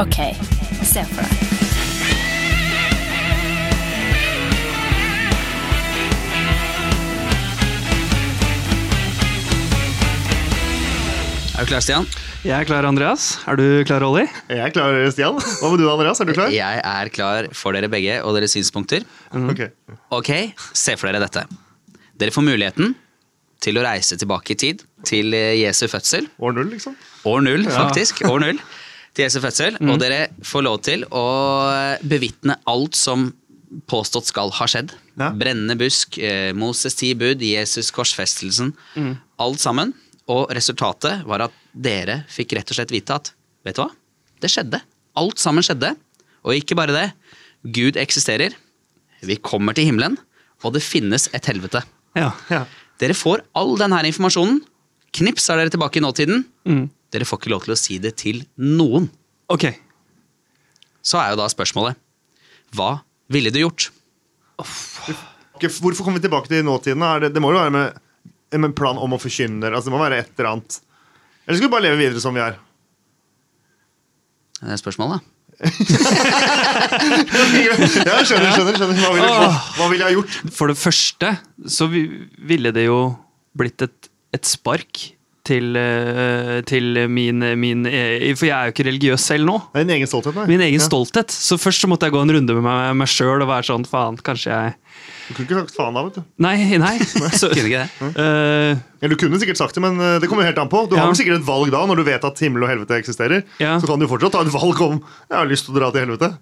Ok, se for deg. Er du klar, Stian? Jeg er klar, Andreas. Er du klar, Olli? Jeg er klar, Stian. Hva med du, Andreas? Er du klar? Jeg er klar for dere begge og deres synspunkter. Ok. Ok, se for dere dette. Dere får muligheten til å reise tilbake i tid, til eh, Jesu fødsel. År null, liksom? År null, faktisk. År null. Til Jesu fødsel. Og dere får lov til å bevitne alt som påstått skal ha skjedd. Ja. Brennende busk, eh, Moses ti bud, Jesus korsfestelsen. Alt sammen. Og resultatet var at dere fikk rett og slett vite at vet du hva? Det skjedde. Alt sammen skjedde. Og ikke bare det. Gud eksisterer. Vi kommer til himmelen. Og det finnes et helvete. Ja. Ja. Dere får all denne informasjonen. Knips er dere tilbake i nåtiden. Mm. Dere får ikke lov til å si det til noen. Ok. Så er jo da spørsmålet hva ville du gjort? Hvorfor kommer vi tilbake til nåtiden? Er det, det må jo være med med en plan om å forkynne. Altså, det må være et eller annet. Eller skal vi bare leve videre som vi er? Det er spørsmålet. Ja, jeg skjønner, skjønner, skjønner. Hva ville hva, hva ville jeg gjort? For det første så ville det jo blitt et, et spark til, eh, til min, min eh, For jeg er jo ikke religiøs selv nå. Det er din egen stolthet, nei. Min egen Ja. stolthet. Så først så måtte jeg gå en runde med meg, meg sjøl og være sånn Faen, kanskje jeg Du kunne ikke sagt faen da, vet du. Nei, nei. Så, Kunne ikke det? Uh, ja, du kunne sikkert sagt det, men det kommer helt an på. Du har vel sikkert et valg da, når du vet at himmel og helvete eksisterer. Ja. Så kan du fortsatt ta et valg om jeg har lyst til å dra til helvete.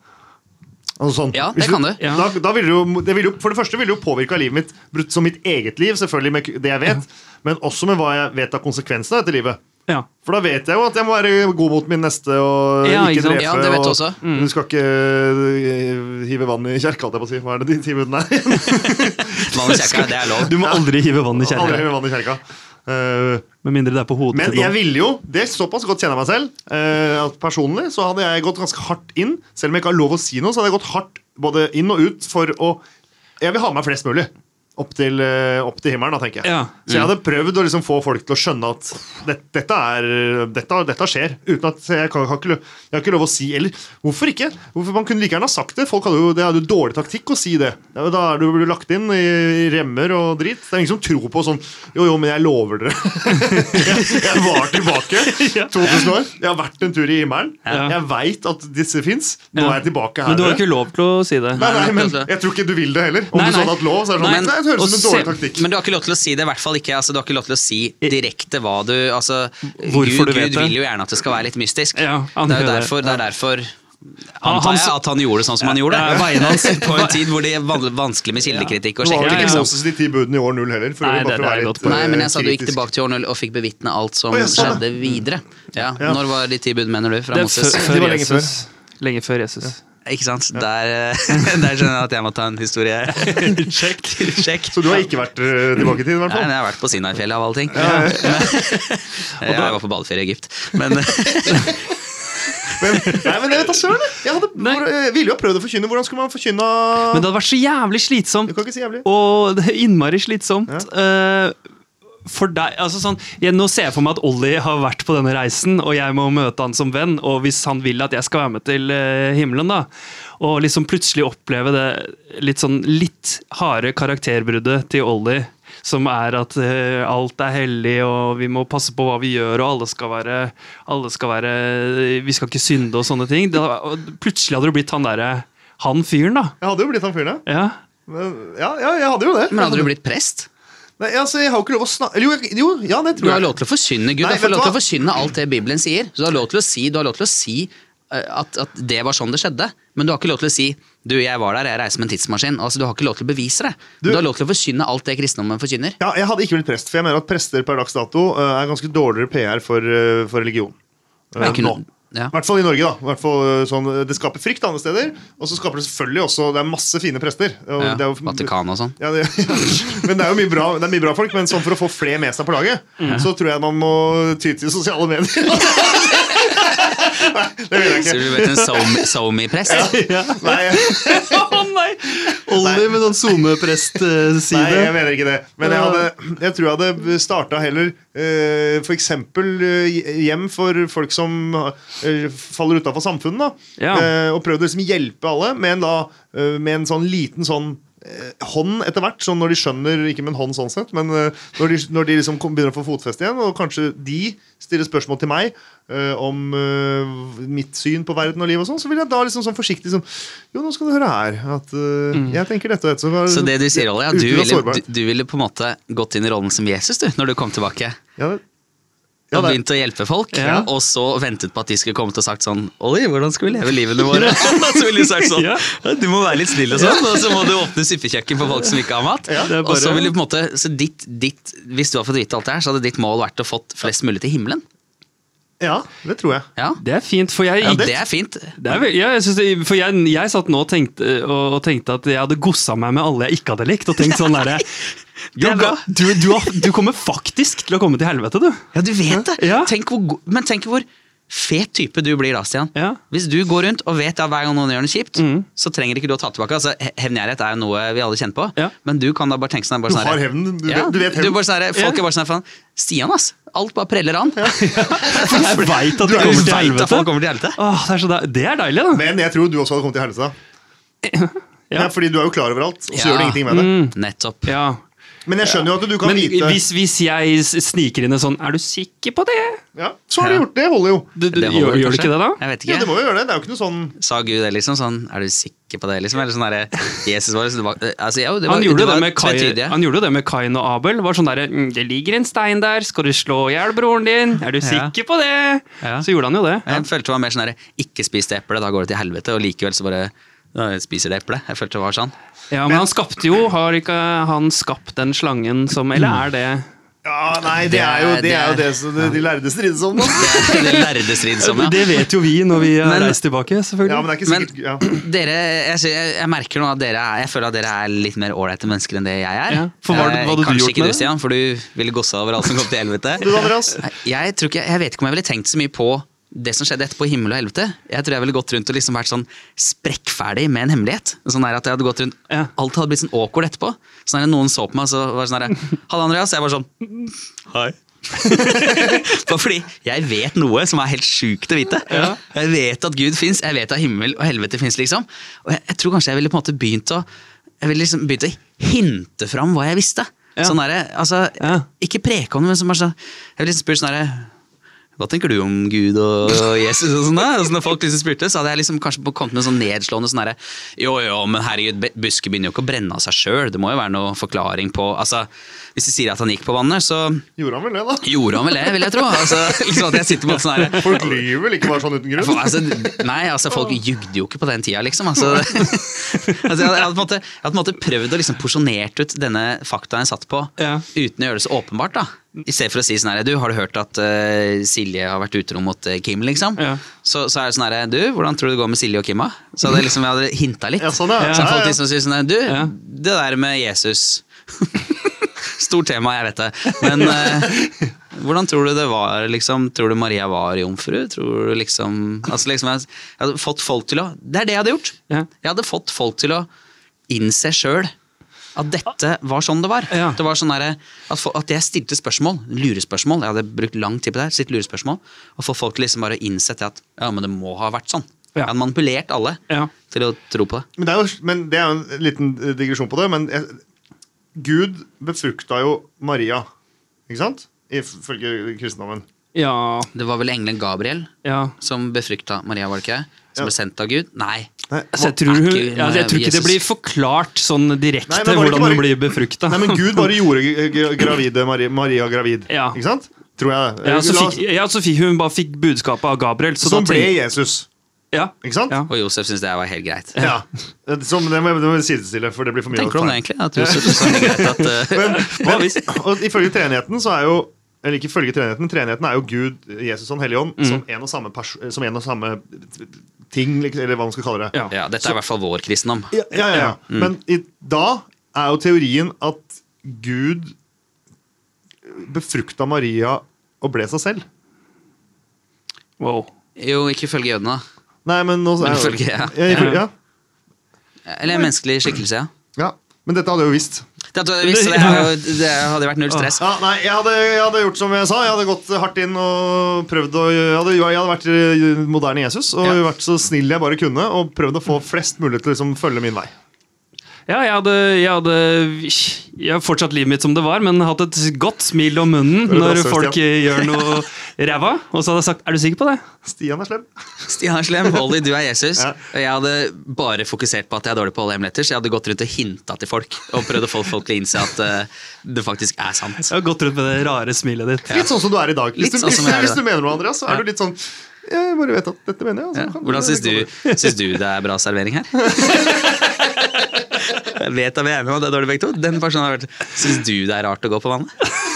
Altså sånn. Ja, det kan du. Ja. Da, da vil du, det vil jo, for det første vil det jo påvirke livet mitt brutt som mitt eget liv, selvfølgelig med det jeg vet, men også med hva jeg vet av konsekvensene av dette livet. ja. For da vet jeg jo at jeg må være god mot min neste og Ja, ikke drepe. Ja, det vet du og Mm. Du skal ikke øh, hive vann i kjerka, holdt jeg på å si. Hva er det de ti budene er? Vann i kjerka, det er lov. Du må aldri hive vann i Aldri hive vann i kjerka. Eh, Med mindre det er på hodet Men jeg ville jo, det er såpass godt kjenner jeg meg selv, eh, at personlig så hadde jeg gått ganske hardt inn. Selv om jeg ikke har lov å si noe, så hadde jeg gått hardt både inn og ut for å Jeg vil ha med meg flest mulig. Opp til, eh, opp til himmelen, da, tenker jeg. Ja. Så jeg hadde prøvd å liksom få folk til å skjønne at det, dette, er, dette, dette skjer. Uten at jeg, kan, har ikke, jeg har ikke lov å si Eller hvorfor ikke? Hvorfor Man kunne like gjerne ha sagt det. Folk hadde jo, Det hadde jo dårlig taktikk å si det. Da er du blir du lagt inn i remmer og drit. Det er ingen som tror på sånn Jo, jo, men jeg lover dere. jeg, jeg var tilbake 2000 år. Jeg har vært en tur i himmelen. Ja. Jeg veit at disse fins. Nå er jeg tilbake her. Men du har ikke lov til å si det. Nei, nei, Nei, men jeg tror ikke du vil det heller. Om Nei, du så hadde hatt lov, så er det sånn Nei, Nei, høres ut som en dårlig taktikk. Men du har ikke lov til å si det, i hvert fall ikke. Altså, du har ikke lov til å si direkte hva du altså, Hvorfor Gud, du vet Gud det. vil jo gjerne at det skal være litt mystisk. Ja, han det er jo derfor, det er derfor antar jeg at han gjorde det sånn som han gjorde. Ja, veien hans- På en tid hvor det er vanskelig med kildekritikk og Det var vel ikke. Moses de ti budene i år null heller. For Nei, det- det litt. Nei, men jeg sa du gikk tilbake til år null og fikk bevitne alt som Å, skjedde videre. Ja, Ja. Når var de ti bud, mener du? Fra Det Moses? Det var lenge før. Lenge før Jesus. Ikke sant? Der, eh, der skjønner jeg at jeg må ta en historie. Sjekk. Sjekk. Så du har ikke vært eh, tilbake i tid, i hvert Nei, jeg har vært på Sinai-fjellet av alle ting. jeg var på badeferie i Egypt. Men Men, nei, men jeg vet da søren. jeg. Hadde, hvor, ville jo ha prøvd å forkynne. Hvordan skulle man forkynne Men det hadde vært så jævlig slitsomt. Du kan ikke si jævlig. Og det er innmari slitsomt. Eh, for deg, altså sånn, jeg, Nå ser jeg for meg at Ollie har vært på denne reisen, og jeg må møte han som venn. Og hvis han vil at jeg skal være med til uh, himmelen, da, og liksom plutselig oppleve det litt sånn litt harde karakterbruddet til Ollie, som er at uh, alt er hellig, og vi må passe på hva vi gjør, og alle skal være, alle skal være Vi skal ikke synde og sånne ting. Det, og plutselig hadde du blitt han derre han fyren, da. Jeg hadde jo blitt han fyren, ja. Ja. Men, ja. Ja, jeg hadde jo det. Men hadde du blitt prest? Nei, altså, jeg har jo ikke lov å snakke jo, jeg- jo, ja, det Du har lov til å forkynne Gud. Nei, du har lov til å forkynne alt det Bibelen sier. Så du har lov til å si, du har lov til å si eh, at, at det var sånn det skjedde. Men du har ikke lov til å si du, jeg var der, jeg reiser med en tidsmaskin. Altså, Du har ikke lov til å bevise det. Du- Du, har lov til å forkynne alt det kristendommen forkynner. Ja, jeg hadde ikke blitt prest, for jeg mener at prester per dags dato eh, er ganske dårligere PR for, eh, for religion. Ikke noe- ja. I hvert fall i Norge. da I hvert fall, eh, sånn, Det skaper frykt andre steder. Og så skaper det selvfølgelig også Det er masse fine prester. Og Ja, det er jo- Vatikan og sånn. Ja, det, men det er jo mye bra, det er mye bra folk, men sånn for å få flere med seg på laget, så tror jeg man må ty til sosiale medier. Nei, det vil jeg Så du vet en SoMe-prest? Ja. Nei, Å nei! Olli med sånn SoMe-prest-side. Nei, jeg mener ikke det. Men jeg, hadde, jeg tror jeg hadde starta heller uh, f.eks. Uh, hjem for folk som eh, faller utafor samfunnet. da Ja. Eh, Og prøvd å liksom hjelpe alle med en, da, eh, med en sånn liten sånn eh, hånd etter hvert, sånn når de skjønner Ikke med en hånd sånn sett, men eh, når de, når de liksom begynner å få fotfeste igjen, og kanskje de stiller spørsmål til meg uh, om uh, mitt syn på verden og liv, og sånn, så vil jeg da liksom sånn forsiktig sånn Jo, nå skal du høre her. At eh, jeg tenker dette og dette. var- Så det du sier, Ollie, at du ville, du, du ville på en måte gått inn i rollen som Jesus du, når du kom tilbake? Ja, det- ja, og begynt å hjelpe folk, Ja. og så ventet på at de skulle komme til og sagt sånn Oi, hvordan skal vi leve livene våre? så ville de sagt sånn Ja. «Ja, Du må være litt snill og sånn, og så må du åpne suppekjøkken for folk som ikke har mat. er Og så ville du på en måte så ditt, ditt, Hvis du har fått vite alt det her, så hadde ditt mål vært å fått flest mulig til himmelen. Ja, det tror jeg. Ja, Det er fint, for jeg, ja det er fint. det er, ja, jeg, det, for jeg, jeg satt nå og tenkte, og, og tenkte at jeg hadde gossa meg med alle jeg ikke hadde likt. Og tenkt sånn der, Det er du, du, du kommer faktisk til å komme til helvete, du. Ja, du vet det. Ja. Tenk hvor, men tenk hvor fet type du blir da, Stian. Ja. Hvis du går rundt og vet at hver gang noen gjør noe kjipt, mm. så trenger ikke du å ta tilbake. Altså, Hevngjerrighet er jo noe vi alle kjenner på, Ja. men du kan da bare tenke sånn Du sånn har hevnen. Du, Ja, vet- du vet hevnen. bare sånn her- Folk er bare sånn Stian, ass. Alt bare preller an. Ja. Jeg veit at Du du kommer til helvete. folk kommer til helvete. Åh, det, er så de det er deilig, da. Men jeg tror du også hadde kommet til helvete. Ja. Ja, fordi du er jo klar over alt, og så Ja. gjør du ingenting med det. Nettopp. Ja. Men jeg skjønner jo at du kan Men vite hvis, hvis jeg sniker inn en sånn Er du sikker på det? ja, Så har du gjort det. holder jo. Du, du, Det holder gjør, gjør du kanskje. ikke det, da? Jeg vet ikke. Ja, det må jo gjøre det. Det er jo ikke noe sånn Sa Gud det, liksom? Sånn, er du sikker på det, liksom? Eller sånn derre Jesus var, liksom altså, det var, Han gjorde, det det, var med Kai, han gjorde det med Kain og Abel. Var sånn der, «Mm, Det ligger en stein der, skal du slå i hjel broren din? Er du Ja. sikker på det? Ja. Så gjorde han jo det. Jeg følte det var mer sånn der, ikke spis det eplet, da går det til helvete. Og likevel så bare spiser det eplet. Jeg følte det var sånn. Ja, Men han skapte jo Har ikke han skapt den slangen som Eller er det Ja, nei, det er jo det, er jo det som de lærde strides om. Det, det lærde strides om, ja. Det vet jo vi når vi har Men- reist tilbake, selvfølgelig. Ja, men det er ikke Men- sikkert ja. Dere, jeg, jeg, jeg merker nå at dere er, jeg føler at dere er litt mer ålreite mennesker enn det jeg er. Ja, for hva- Eh, hva hadde du Kanskje gjort ikke med du. Stian, for du ville gossa over alt som kom til helvete. Du, Andreas? Jeg, tror ikke, jeg vet ikke om jeg ville tenkt så mye på det som skjedde etterpå himmel og helvete. Jeg tror jeg ville gått rundt og liksom vært sånn sprekkferdig med en hemmelighet. Sånn der at jeg hadde gått rundt, Ja. Alt hadde blitt sånn awkward etterpå. Sånn der Noen så på meg og så var det sånn der, Halla, Andreas. Jeg var sånn Hei. Bare fordi jeg vet noe som er helt sjukt å vite. Jeg vet at Gud fins, jeg vet at himmel og helvete fins. Liksom. Og jeg, jeg tror kanskje jeg ville på en måte begynt å Jeg ville liksom begynt å hinte fram hva jeg visste. Ja. Sånn der, altså, Ja. Ikke preke om det, men som bare sånn Jeg ville liksom spurt sånn derre hva tenker du om Gud og Jesus? og sånn? Og så når folk liksom spurte, så hadde jeg liksom kanskje kommet med sånn nedslående sånn herre Jo, jo, men herregud, busket begynner jo ikke å brenne av seg sjøl. Det må jo være noe forklaring på Altså, Hvis de sier at han gikk på vannet, så Gjorde han vel det, da? gjorde han vel det, vil jeg tro. Altså, liksom at jeg sitter på sånn herre Folk lyver vel ikke bare sånn uten grunn? altså, nei, altså folk jugde jo ikke på den tida, liksom. Altså, altså, jeg, hadde, jeg, hadde på en måte, jeg hadde på en måte prøvd å liksom porsjonert ut denne faktaen jeg satt på, Ja. uten å gjøre det så åpenbart. da. I stedet for å si sånn her, du, har du hørt at uh, Silje har vært utro mot uh, Kim, liksom? Ja. Så, så er det sånn her, du, hvordan tror du det går med Silje og Kim, da? Så hadde liksom, jeg hadde hinta litt. Ja, sånn, ja. Så folk liksom sier sånn her, du, Ja. det der med Jesus Stort tema, jeg vet det. Men uh, hvordan tror du det var? liksom? Tror du Maria var jomfru? Tror du liksom, altså liksom jeg, jeg hadde fått folk til å Det er det jeg hadde gjort. Ja. Jeg hadde fått folk til å innse sjøl at dette var sånn det var. Ja. Det var sånn der, at, for, at jeg stilte spørsmål, lurespørsmål. Jeg hadde brukt lang tid på det. her, stilt lurespørsmål, Og få folk til liksom bare å innse at ja, men det må ha vært sånn. Ja. Jeg hadde manipulert alle Ja. til å tro på det. Men det er jo, men det er jo en liten eh, digresjon på det. Men jeg, Gud befrukta jo Maria, ikke sant? Ifølge kristendommen. Ja, Det var vel engelen Gabriel ja. som befrukta Maria, var det ikke? Som Ja. ble sendt av Gud? Nei. Nei, Altså, jeg, tror Er hun, ja, jeg tror ikke det blir forklart sånn direkte Nei, hvordan bare, hun blir befrukta. nei, men Gud bare gjorde gravide Maria, Maria gravid. Ja. Ikke sant? Tror jeg. Ja, så fikk, ja, så fikk hun bare fikk budskapet av Gabriel. Så som da ble Jesus. ja, Ikke sant? Ja. Og Josef syns det var helt greit. Ja. Som, det må det må vi sidestille, for det blir for mye. Tenker du om det, egentlig? At Josef syntes det greit at uh, Men, Hva men, og ifølge treenigheten så er jo eller ikke ifølge treenigheten, men treenigheten er jo Gud, Jesus og Den hellige ånd Mm. som, en og samme pers som en og samme ting, liksom, eller hva man skal kalle det. Ja. Ja, dette er i hvert fall vår kristendom. Ja, ja, ja, ja. Men i, da er jo teorien at Gud befrukta Maria og ble seg selv. wow. Jo, ikke ifølge jødene. Nei, men nå Men ifølge- ja. Ja. Eller en menneskelig skikkelse, ja. Ja, Men dette hadde jeg jo visst. Det, hvis, det, jo, det hadde vært null stress. Ja, nei, jeg hadde, jeg hadde gjort som jeg sa. Jeg hadde gått hardt inn og prøvd å Jeg hadde, jeg hadde vært eh, moderne Jesus og Ja. vært så snill jeg bare kunne, og prøvd å få flest mulig til å liksom, følge min vei. Ja, jeg hadde, jeg hadde Jeg har fortsatt livet mitt som det var, men hatt et godt smil om munnen når også, folk gjør noe ræva. Og så hadde jeg sagt 'er du sikker på det'? Stian er slem. Stian er slem, Holly, du er Jesus. Ja. Og jeg hadde bare fokusert på at jeg er dårlig på å holde hemmeligheter, så jeg hadde gått rundt og hinta til folk og prøvd å få folk til å innse at uh, det faktisk er sant. Jeg har gått rundt med det rare smilet ditt. Litt sånn som du er i dag. Hvis, du, sånn hvis, hvis du mener noe, Andreas, så er du litt sånn Jeg bare vet at dette mener jeg. Altså, Ja. Hvordan syns du, du det er bra servering her? Vet at vi er med, og det er dårlig begge to. Den personen har vært Syns du det er rart å gå på vannet?